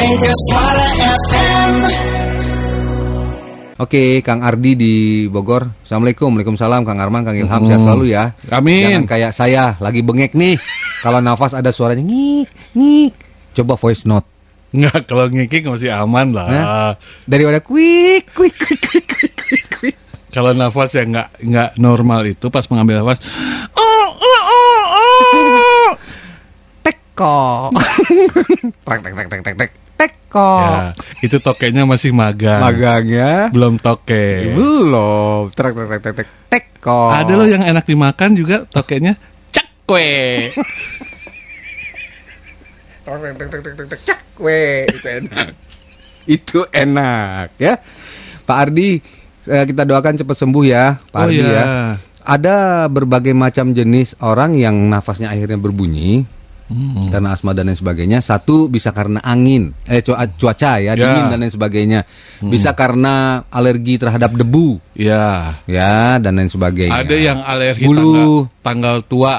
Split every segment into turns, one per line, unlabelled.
Suara FM.
Oke, Kang Ardi di Bogor. Assalamualaikum, Waalaikumsalam, Kang Arman, Kang Ilham, sehat selalu ya.
Amin.
Jangan kayak saya, lagi bengek nih. Kalau nafas ada suaranya ngik, ngik. Coba voice note.
Nggak, kalau ngikik masih aman lah.
Hah? Daripada quick, quick, quick, quick, quick, quick, quick.
Kalau nafas yang nggak nggak normal itu pas mengambil nafas, oh, oh, oh, oh.
Teko. tek, tek, tek, tek, tek, tek. Teko.
Ya, itu tokenya masih magang.
Magangnya
Belum toke.
belum. Tek, tek, tek, tek, tek. Teko.
Ada loh yang enak dimakan juga tokenya cakwe.
Cakwe. Itu enak. Itu enak ya. Pak Ardi, eh, kita doakan cepat sembuh ya, Pak
Oh
Ardi
iya.
ya. Ada berbagai macam jenis orang yang nafasnya akhirnya berbunyi
Hmm.
karena asma dan lain sebagainya. Satu bisa karena angin, eh cu- cuaca ya,
Ya.
dingin dan lain sebagainya.
Hmm.
Bisa karena alergi terhadap debu,
Ya.
ya dan lain sebagainya.
Ada yang alergi
Bulu.
tanggal, tanggal tua.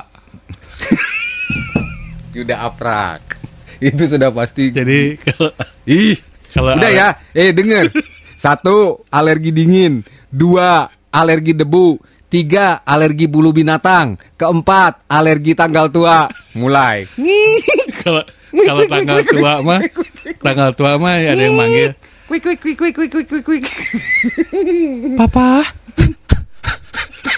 sudah aprak. Itu sudah pasti.
Jadi kalau
ih,
kalau
udah ya. Eh denger. Satu, alergi dingin. Dua, alergi debu. Tiga, alergi bulu binatang. Keempat, alergi tanggal tua. Mulai.
kalau kalau tanggal tua mah tanggal tua mah ada yang manggil
Quick, quick, quick, quick, quick, quick, quick, quick.
papa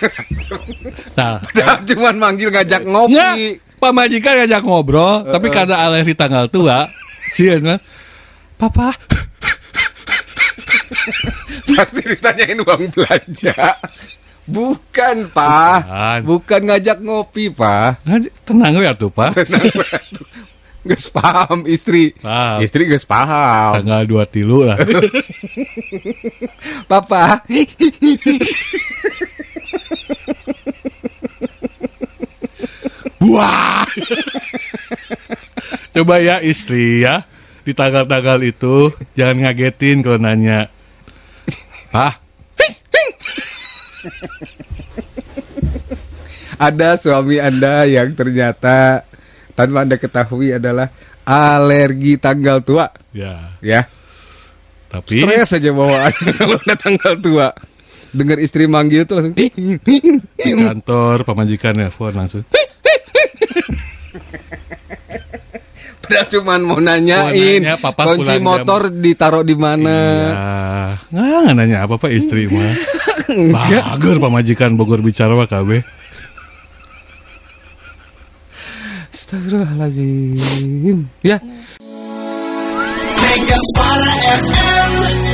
nah
Padahal cuman manggil ngajak ngopi.
Pak Majikan ngajak ngobrol, tapi karena alergi tanggal tua, sih mah, Papa,
Pasti ditanyain uang belanja. Bukan, Pak.
Bukan.
Bukan ngajak ngopi, Pak.
Tenang ya tuh Pak,
Ges paham istri.
Paham.
Istri ges paham.
tanggal dua tilu lah.
Papa.
Wah, coba ya istri ya, di tanggal-tanggal itu jangan ngagetin kalau nanya, Pak,
Ada suami Anda yang ternyata tanpa Anda ketahui adalah alergi tanggal tua,
ya,
ya.
tapi
Stres saja bawaan kalau ada tanggal tua. Dengar istri manggil tuh langsung
di kantor pemajikan nelfon langsung.
Padahal cuman mau nanyain
Mau nanya, papa
kunci
jam-
motor ditaruh di mana.
Iya, nggak nggak nanya apa apa istri mah. Bager pemajikan Bogor bicara mah KB.
Astagfirullahaladzim. Ya,
Mega Suara FM.